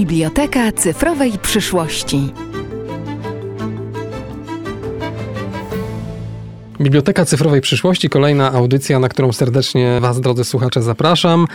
Biblioteka cyfrowej przyszłości. Biblioteka Cyfrowej Przyszłości, kolejna audycja, na którą serdecznie Was, drodzy słuchacze, zapraszam.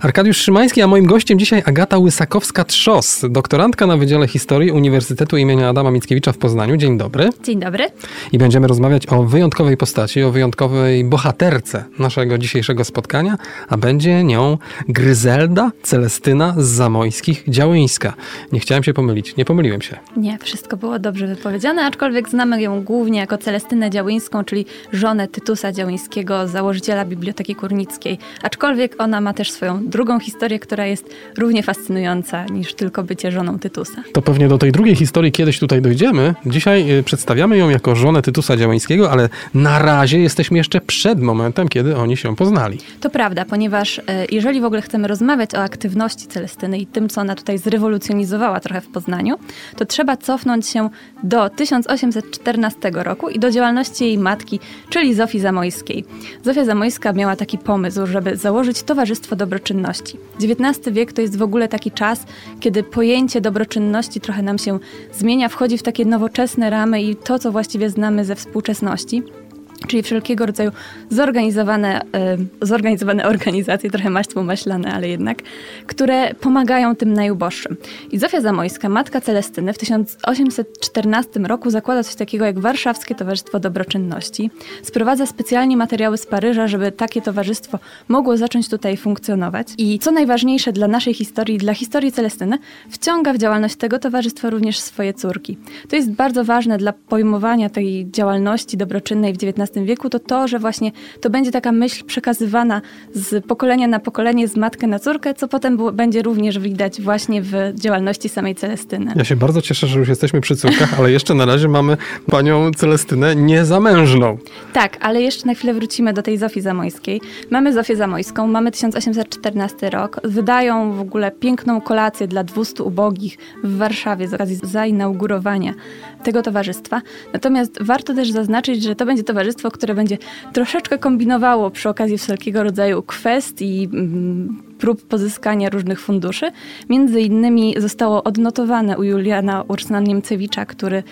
Arkadiusz Szymański, a moim gościem dzisiaj Agata Łysakowska-Trzos, doktorantka na Wydziale Historii Uniwersytetu imienia Adama Mickiewicza w Poznaniu. Dzień dobry. Dzień dobry. I będziemy rozmawiać o wyjątkowej postaci, o wyjątkowej bohaterce naszego dzisiejszego spotkania, a będzie nią Gryzelda Celestyna z Zamojskich Działyńska. Nie chciałem się pomylić, nie pomyliłem się. Nie, wszystko było dobrze wypowiedziane, aczkolwiek znamy ją głównie jako Celestynę Działyńską, czyli żonę Tytusa Działyńskiego, założyciela Biblioteki Kurnickiej. Aczkolwiek ona ma też swoją drugą historię, która jest równie fascynująca niż tylko bycie żoną Tytusa. To pewnie do tej drugiej historii kiedyś tutaj dojdziemy. Dzisiaj y, przedstawiamy ją jako żonę Tytusa Działyńskiego, ale na razie jesteśmy jeszcze przed momentem, kiedy oni się poznali. To prawda, ponieważ e, jeżeli w ogóle chcemy rozmawiać o aktywności Celestyny i tym, co ona tutaj zrewolucjonizowała trochę w Poznaniu, to trzeba cofnąć się do 1814 roku i do działalności jej matki, czyli Zofii Zamojskiej. Zofia Zamojska miała taki pomysł, żeby założyć Towarzystwo Dobroczynności. XIX wiek to jest w ogóle taki czas, kiedy pojęcie dobroczynności trochę nam się zmienia, wchodzi w takie nowoczesne ramy i to, co właściwie znamy ze współczesności czyli wszelkiego rodzaju zorganizowane, y, zorganizowane organizacje, trochę maństwo maślane, ale jednak, które pomagają tym najuboższym. I Zofia Zamojska, matka Celestyny, w 1814 roku zakłada coś takiego jak Warszawskie Towarzystwo Dobroczynności. Sprowadza specjalnie materiały z Paryża, żeby takie towarzystwo mogło zacząć tutaj funkcjonować. I co najważniejsze dla naszej historii, dla historii Celestyny, wciąga w działalność tego towarzystwa również swoje córki. To jest bardzo ważne dla pojmowania tej działalności dobroczynnej w XIX wieku, to to, że właśnie to będzie taka myśl przekazywana z pokolenia na pokolenie, z matkę na córkę, co potem było, będzie również widać właśnie w działalności samej Celestyny. Ja się bardzo cieszę, że już jesteśmy przy córkach, ale jeszcze na razie mamy panią Celestynę niezamężną. Tak, ale jeszcze na chwilę wrócimy do tej Zofii Zamojskiej. Mamy Zofię Zamojską, mamy 1814 rok. Wydają w ogóle piękną kolację dla 200 ubogich w Warszawie z okazji zainaugurowania tego towarzystwa. Natomiast warto też zaznaczyć, że to będzie towarzystwo, które będzie troszeczkę kombinowało przy okazji wszelkiego rodzaju kwestii, mm, prób pozyskania różnych funduszy. Między innymi zostało odnotowane u Juliana Ursna Niemcewicza, który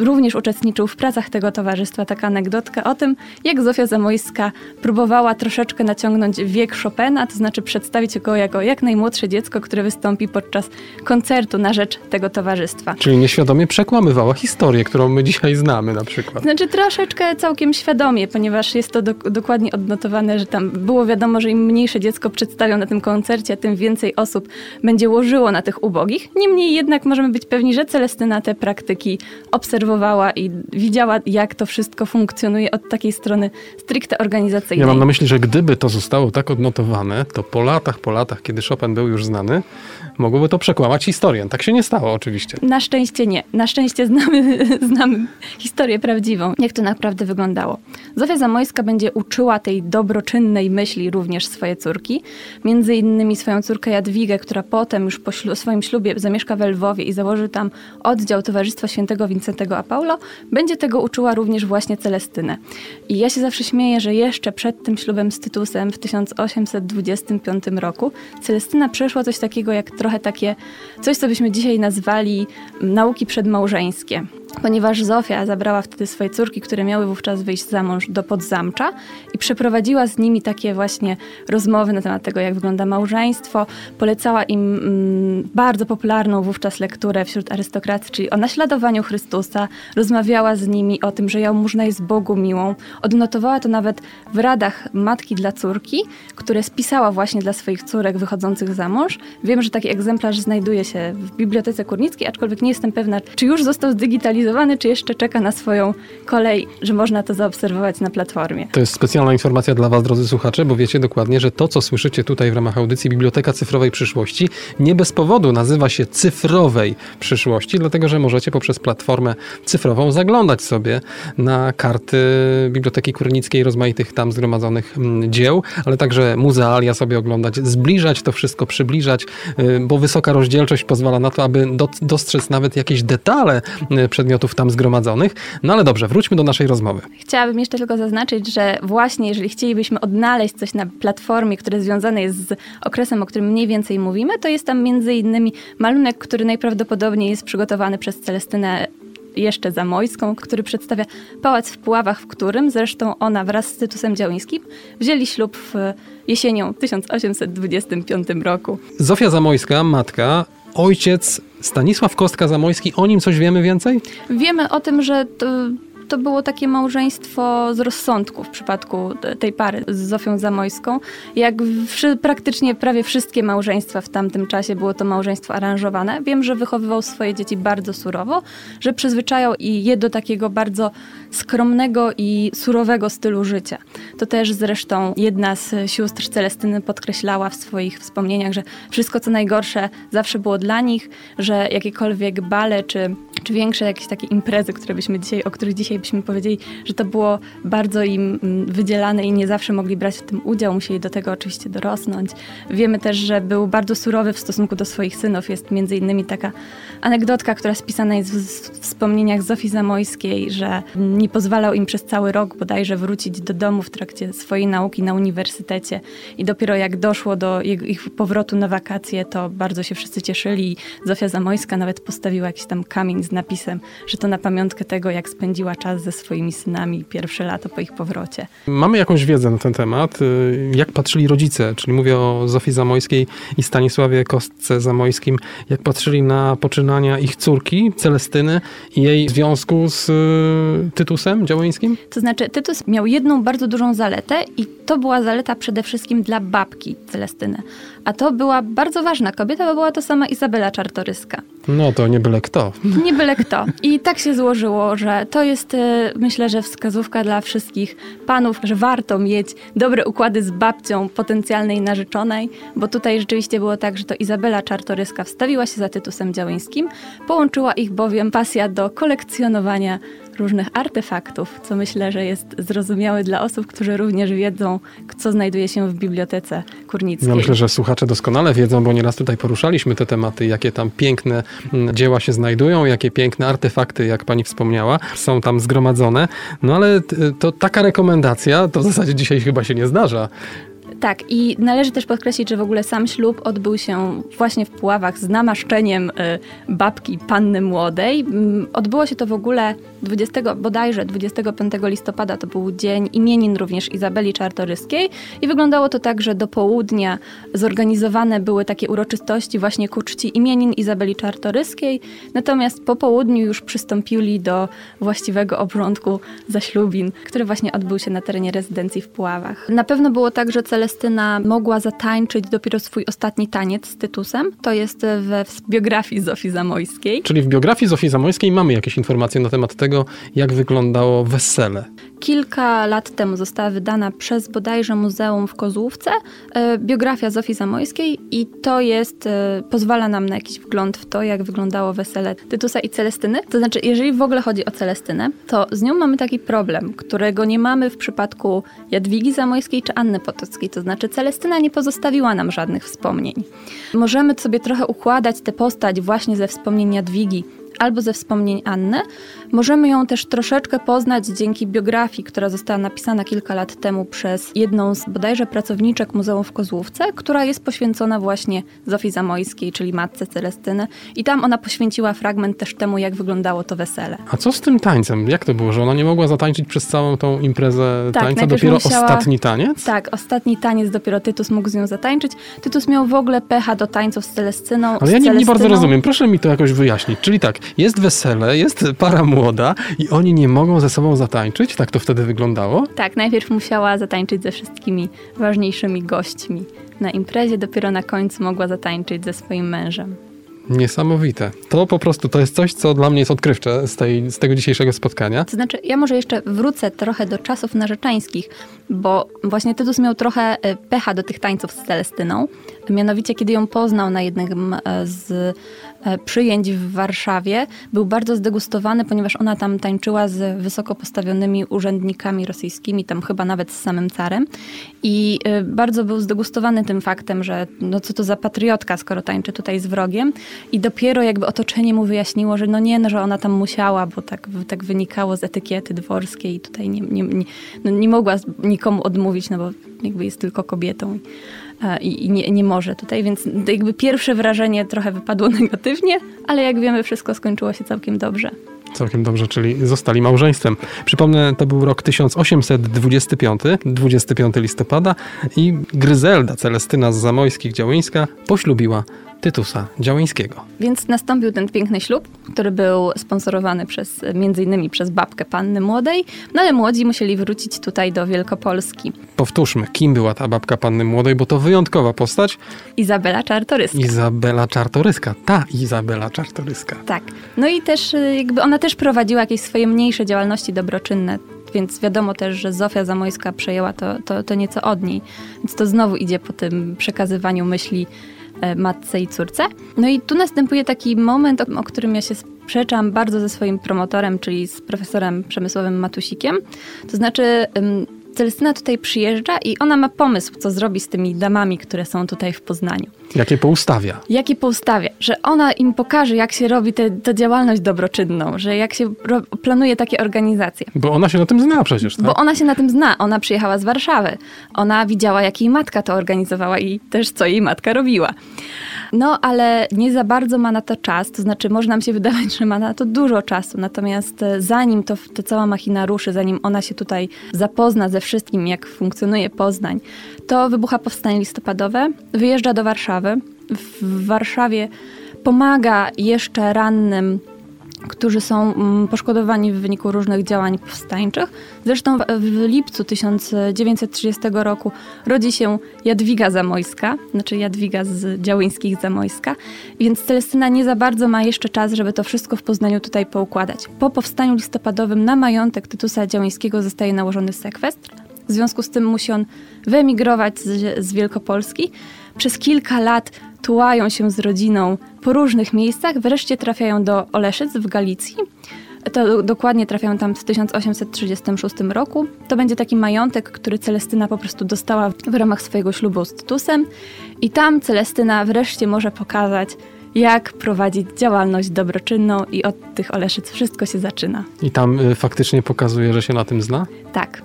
również uczestniczył w pracach tego towarzystwa. Taka anegdotka o tym, jak Zofia Zamojska próbowała troszeczkę naciągnąć wiek Chopina, to znaczy przedstawić go jako jak najmłodsze dziecko, które wystąpi podczas koncertu na rzecz tego towarzystwa. Czyli nieświadomie przekłamywała historię, którą my dzisiaj znamy na przykład. Znaczy troszeczkę całkiem świadomie, ponieważ jest to do, dokładnie odnotowane, że tam było wiadomo, że im mniejsze dziecko przedstawią na tym koncercie, tym więcej osób będzie łożyło na tych ubogich. Niemniej jednak możemy być pewni, że Celestyna te praktyki obserwowała obserwowała i widziała, jak to wszystko funkcjonuje od takiej strony stricte organizacyjnej. Ja mam na myśli, że gdyby to zostało tak odnotowane, to po latach, po latach, kiedy Chopin był już znany, mogłoby to przekłamać historię. Tak się nie stało oczywiście. Na szczęście nie. Na szczęście znamy, znamy historię prawdziwą, jak to naprawdę wyglądało. Zofia Zamojska będzie uczyła tej dobroczynnej myśli również swoje córki. Między innymi swoją córkę Jadwigę, która potem już po ślu swoim ślubie zamieszka w Lwowie i założy tam oddział Towarzystwa Świętego Wincentego a Paulo, będzie tego uczyła również właśnie Celestynę. I ja się zawsze śmieję, że jeszcze przed tym ślubem z Tytusem w 1825 roku Celestyna przeszła coś takiego jak trochę takie, coś co byśmy dzisiaj nazwali nauki przedmałżeńskie ponieważ Zofia zabrała wtedy swoje córki, które miały wówczas wyjść za mąż do Podzamcza i przeprowadziła z nimi takie właśnie rozmowy na temat tego, jak wygląda małżeństwo. Polecała im mm, bardzo popularną wówczas lekturę wśród arystokracji, czyli o naśladowaniu Chrystusa. Rozmawiała z nimi o tym, że jałmużna jest Bogu miłą. Odnotowała to nawet w radach matki dla córki, które spisała właśnie dla swoich córek wychodzących za mąż. Wiem, że taki egzemplarz znajduje się w Bibliotece Kurnickiej, aczkolwiek nie jestem pewna, czy już został zdigitalizowany czy jeszcze czeka na swoją kolej, że można to zaobserwować na platformie. To jest specjalna informacja dla Was, drodzy słuchacze, bo wiecie dokładnie, że to, co słyszycie tutaj w ramach audycji Biblioteka Cyfrowej Przyszłości, nie bez powodu nazywa się Cyfrowej Przyszłości, dlatego że możecie poprzez platformę cyfrową zaglądać sobie na karty Biblioteki Kurnickiej, rozmaitych tam zgromadzonych mm, dzieł, ale także muzealia sobie oglądać, zbliżać to wszystko, przybliżać, y, bo wysoka rozdzielczość pozwala na to, aby dostrzec nawet jakieś detale y, przed przedmiotów tam zgromadzonych. No ale dobrze, wróćmy do naszej rozmowy. Chciałabym jeszcze tylko zaznaczyć, że właśnie jeżeli chcielibyśmy odnaleźć coś na platformie, które związane jest z okresem, o którym mniej więcej mówimy, to jest tam między innymi malunek, który najprawdopodobniej jest przygotowany przez Celestynę jeszcze Zamojską, który przedstawia pałac w Puławach, w którym zresztą ona wraz z Tytusem Działińskim wzięli ślub w jesienią 1825 roku. Zofia Zamojska, matka, ojciec Stanisław Kostka-Zamojski, o nim coś wiemy więcej? Wiemy o tym, że to, było takie małżeństwo z rozsądku w przypadku tej pary z Zofią Zamojską. Jak wszy, praktycznie prawie wszystkie małżeństwa w tamtym czasie było to małżeństwo aranżowane. Wiem, że wychowywał swoje dzieci bardzo surowo, że przyzwyczajał i je do takiego bardzo skromnego i surowego stylu życia. To też zresztą jedna z sióstr Celestyny podkreślała w swoich wspomnieniach, że wszystko co najgorsze zawsze było dla nich, że jakiekolwiek bale czy, czy większe jakieś takie imprezy, które byśmy dzisiaj, o których dzisiaj byśmy powiedzieli, że to było bardzo im mm, wydzielane i nie zawsze mogli brać w tym udział, musieli do tego oczywiście dorosnąć. Wiemy też, że był bardzo surowy w stosunku do swoich synów. Jest między innymi taka anegdotka, która spisana jest w wspomnieniach Zofii Zamojskiej, że nie pozwalał im przez cały rok bodajże wrócić do domu w trakcie swojej nauki na uniwersytecie i dopiero jak doszło do ich powrotu na wakacje, to bardzo się wszyscy cieszyli. Zofia Zamojska nawet postawiła jakiś tam kamień z napisem, że to na pamiątkę tego, jak spędziła czas ze swoimi synami pierwsze lato po ich powrocie. Mamy jakąś wiedzę na ten temat. Y, jak patrzyli rodzice, czyli mówię o Zofii Zamojskiej i Stanisławie Kostce Zamojskim, jak patrzyli na poczynania ich córki, Celestyny i jej związku z y, Tytusem Działońskim? To znaczy, Tytus miał jedną bardzo dużą zaletę i to była zaleta przede wszystkim dla babki Celestyny. A to była bardzo ważna kobieta, bo była to sama Izabela Czartoryska. No to nie byle kto. Nie byle kto. I tak się złożyło, że to jest y, myślę, że wskazówka dla wszystkich panów, że warto mieć dobre układy z babcią potencjalnej narzeczonej, bo tutaj rzeczywiście było tak, że to Izabela Czartoryska wstawiła się za Tytusem Działyńskim, połączyła ich bowiem pasja do kolekcjonowania różnych artefaktów, co myślę, że jest zrozumiałe dla osób, którzy również wiedzą, co znajduje się w bibliotece kurnickiej. Ja myślę, że słuchacze doskonale wiedzą, bo nieraz tutaj poruszaliśmy te tematy, jakie tam piękne mm, dzieła się znajdują, jakie piękne artefakty, jak pani wspomniała, są tam zgromadzone. No ale to taka rekomendacja to w zasadzie dzisiaj chyba się nie zdarza. Tak, i należy też podkreślić, że w ogóle sam ślub odbył się właśnie w Puławach z namaszczeniem y, babki panny młodej. Mm, odbyło się to w ogóle 20, bodajże 25 listopada, to był dzień imienin również Izabeli Czartoryskiej i wyglądało to tak, że do południa zorganizowane były takie uroczystości właśnie ku czci imienin Izabeli Czartoryskiej, natomiast po południu już przystąpili do właściwego obrządku zaślubin, który właśnie odbył się na terenie rezydencji w Puławach. Na pewno było tak, że cele Justyna mogła zatańczyć dopiero swój ostatni taniec z Tytusem. To jest we w biografii Zofii Zamojskiej. Czyli w biografii Zofii Zamojskiej mamy jakieś informacje na temat tego, jak wyglądało wesele. Kilka lat temu została wydana przez bodajże Muzeum w Kozłówce e, biografia Zofii Zamojskiej i to jest, e, pozwala nam na jakiś wgląd w to, jak wyglądało wesele Tytusa i Celestyny. To znaczy, jeżeli w ogóle chodzi o Celestynę, to z nią mamy taki problem, którego nie mamy w przypadku Jadwigi Zamojskiej czy Anny Potockiej. To znaczy, Celestyna nie pozostawiła nam żadnych wspomnień. Możemy sobie trochę układać tę postać właśnie ze wspomnień Jadwigi albo ze wspomnień Anny. Możemy ją też troszeczkę poznać dzięki biografii, która została napisana kilka lat temu przez jedną z bodajże pracowniczek Muzeum w Kozłówce, która jest poświęcona właśnie Zofii Zamojskiej, czyli matce Celestyny. I tam ona poświęciła fragment też temu, jak wyglądało to wesele. A co z tym tańcem? Jak to było, że ona nie mogła zatańczyć przez całą tą imprezę tak, tańca? Dopiero musiała... ostatni taniec? Tak, ostatni taniec dopiero Tytus mógł z nią zatańczyć. Tytus miał w ogóle pecha do tańców z Celestyną. Ale ja nie, nie bardzo rozumiem. Proszę mi to jakoś wyjaśnić. Czyli tak, jest wesele, jest para młoda i oni nie mogą ze sobą zatańczyć? Tak to wtedy wyglądało? Tak, najpierw musiała zatańczyć ze wszystkimi ważniejszymi gośćmi na imprezie, dopiero na końcu mogła zatańczyć ze swoim mężem. Niesamowite. To po prostu to jest coś, co dla mnie jest odkrywcze z, tej, z tego dzisiejszego spotkania. To znaczy, ja może jeszcze wrócę trochę do czasów narzeczańskich, bo właśnie Tytus miał trochę e, pecha do tych tańców z Celestyną. Mianowicie, kiedy ją poznał na jednym e, z e, przyjęć w Warszawie był bardzo zdegustowany, ponieważ ona tam tańczyła z wysoko postawionymi urzędnikami rosyjskimi, tam chyba nawet z samym carem. I bardzo był zdegustowany tym faktem, że no co to za patriotka, skoro tańczy tutaj z wrogiem. I dopiero jakby otoczenie mu wyjaśniło, że no nie, no, że ona tam musiała, bo tak, tak wynikało z etykiety dworskiej i tutaj nie, nie, nie, no nie mogła nikomu odmówić, no bo jakby jest tylko kobietą i, i nie, nie może tutaj, więc jakby pierwsze wrażenie trochę wypadło negatywnie, ale jak wiemy, wszystko skończyło się całkiem dobrze. Całkiem dobrze, czyli zostali małżeństwem. Przypomnę, to był rok 1825, 25 listopada i Gryzelda Celestyna z Zamojskich Działyńska poślubiła Tytusa Działyńskiego. Więc nastąpił ten piękny ślub, który był sponsorowany przez, między innymi przez babkę panny młodej, no ale młodzi musieli wrócić tutaj do Wielkopolski. Powtórzmy, kim była ta babka panny młodej, bo to wyjątkowa postać. Izabela Czartoryska. Izabela Czartoryska, ta Izabela Czartoryska. Tak. No i też y, jakby ona też prowadziła jakieś swoje mniejsze działalności dobroczynne więc wiadomo też, że Zofia Zamojska przejęła to, to, to nieco od niej. Więc to znowu idzie po tym przekazywaniu myśli matce i córce. No i tu następuje taki moment, o, o którym ja się sprzeczam bardzo ze swoim promotorem, czyli z profesorem Przemysłowym Matusikiem. To znaczy Celestyna tutaj przyjeżdża i ona ma pomysł, co zrobi z tymi damami, które są tutaj w Poznaniu. Jakie poustawia? Jakie poustawia, że ona im pokaże, jak się robi tę działalność dobroczynną, że jak się ro, planuje takie organizacje. Bo ona się na tym zna przecież, tak? Bo ona się na tym zna. Ona przyjechała z Warszawy. Ona widziała, jak jej matka to organizowała i też, co jej matka robiła. No, ale nie za bardzo ma na to czas, to znaczy może nam się wydawać, że ma na to dużo czasu, natomiast e, zanim to, ta cała machina ruszy, zanim ona się tutaj zapozna ze wszystkim, jak funkcjonuje Poznań, to wybucha powstanie listopadowe, wyjeżdża do Warszawy. W Warszawie pomaga jeszcze rannym którzy są mm, poszkodowani w wyniku różnych działań powstańczych. Zresztą w lipcu 1930 roku rodzi się Jadwiga Zamojska, znaczy Jadwiga z Działyńskich Zamojska, więc Celestyna nie za bardzo ma jeszcze czas, żeby to wszystko w Poznaniu tutaj poukładać. Po powstaniu listopadowym na majątek Tytusa Działyńskiego zostaje nałożony sekwestr, w związku z tym musi on wyemigrować z, z Wielkopolski. Przez kilka lat tułają się z rodziną po różnych miejscach, wreszcie trafiają do Oleszyc w Galicji. To dokładnie trafiają tam w 1836 roku. To będzie taki majątek, który Celestyna po prostu dostała w ramach swojego ślubu z Tytusem. I tam Celestyna wreszcie może pokazać, jak prowadzić działalność dobroczynną i od tych Oleszyc wszystko się zaczyna. I tam y, faktycznie pokazuje, że się na tym zna? Tak.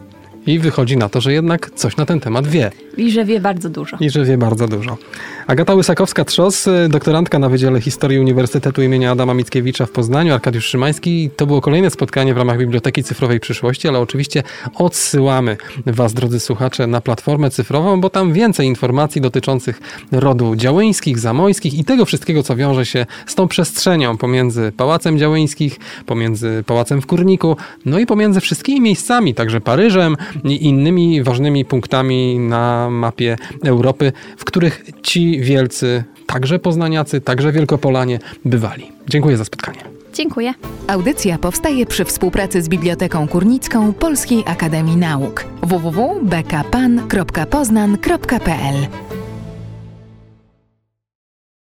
I wychodzi na to, że jednak coś na ten temat wie. I że wie bardzo dużo. I że wie bardzo dużo. Agata Łysakowska-Trzos, y, doktorantka na Wydziale Historii Uniwersytetu imienia Adama Mickiewicza w Poznaniu, Arkadiusz Szymański. To było kolejne spotkanie w ramach Biblioteki Cyfrowej Przyszłości, ale oczywiście odsyłamy Was, drodzy słuchacze, na platformę cyfrową, bo tam więcej informacji dotyczących rodu działyńskich, zamojskich i tego wszystkiego, co wiąże się z tą przestrzenią pomiędzy Pałacem Działyńskich, pomiędzy Pałacem w Kurniku, no i pomiędzy wszystkimi miejscami, także Paryżem i innymi ważnymi punktami na mapie Europy, w których ci wielcy, także poznaniacy, także wielkopolanie bywali. Dziękuję za spotkanie. Dziękuję. Audycja powstaje przy współpracy z Biblioteką Kurnicką Polskiej Akademii Nauk www.bkpan.poznan.pl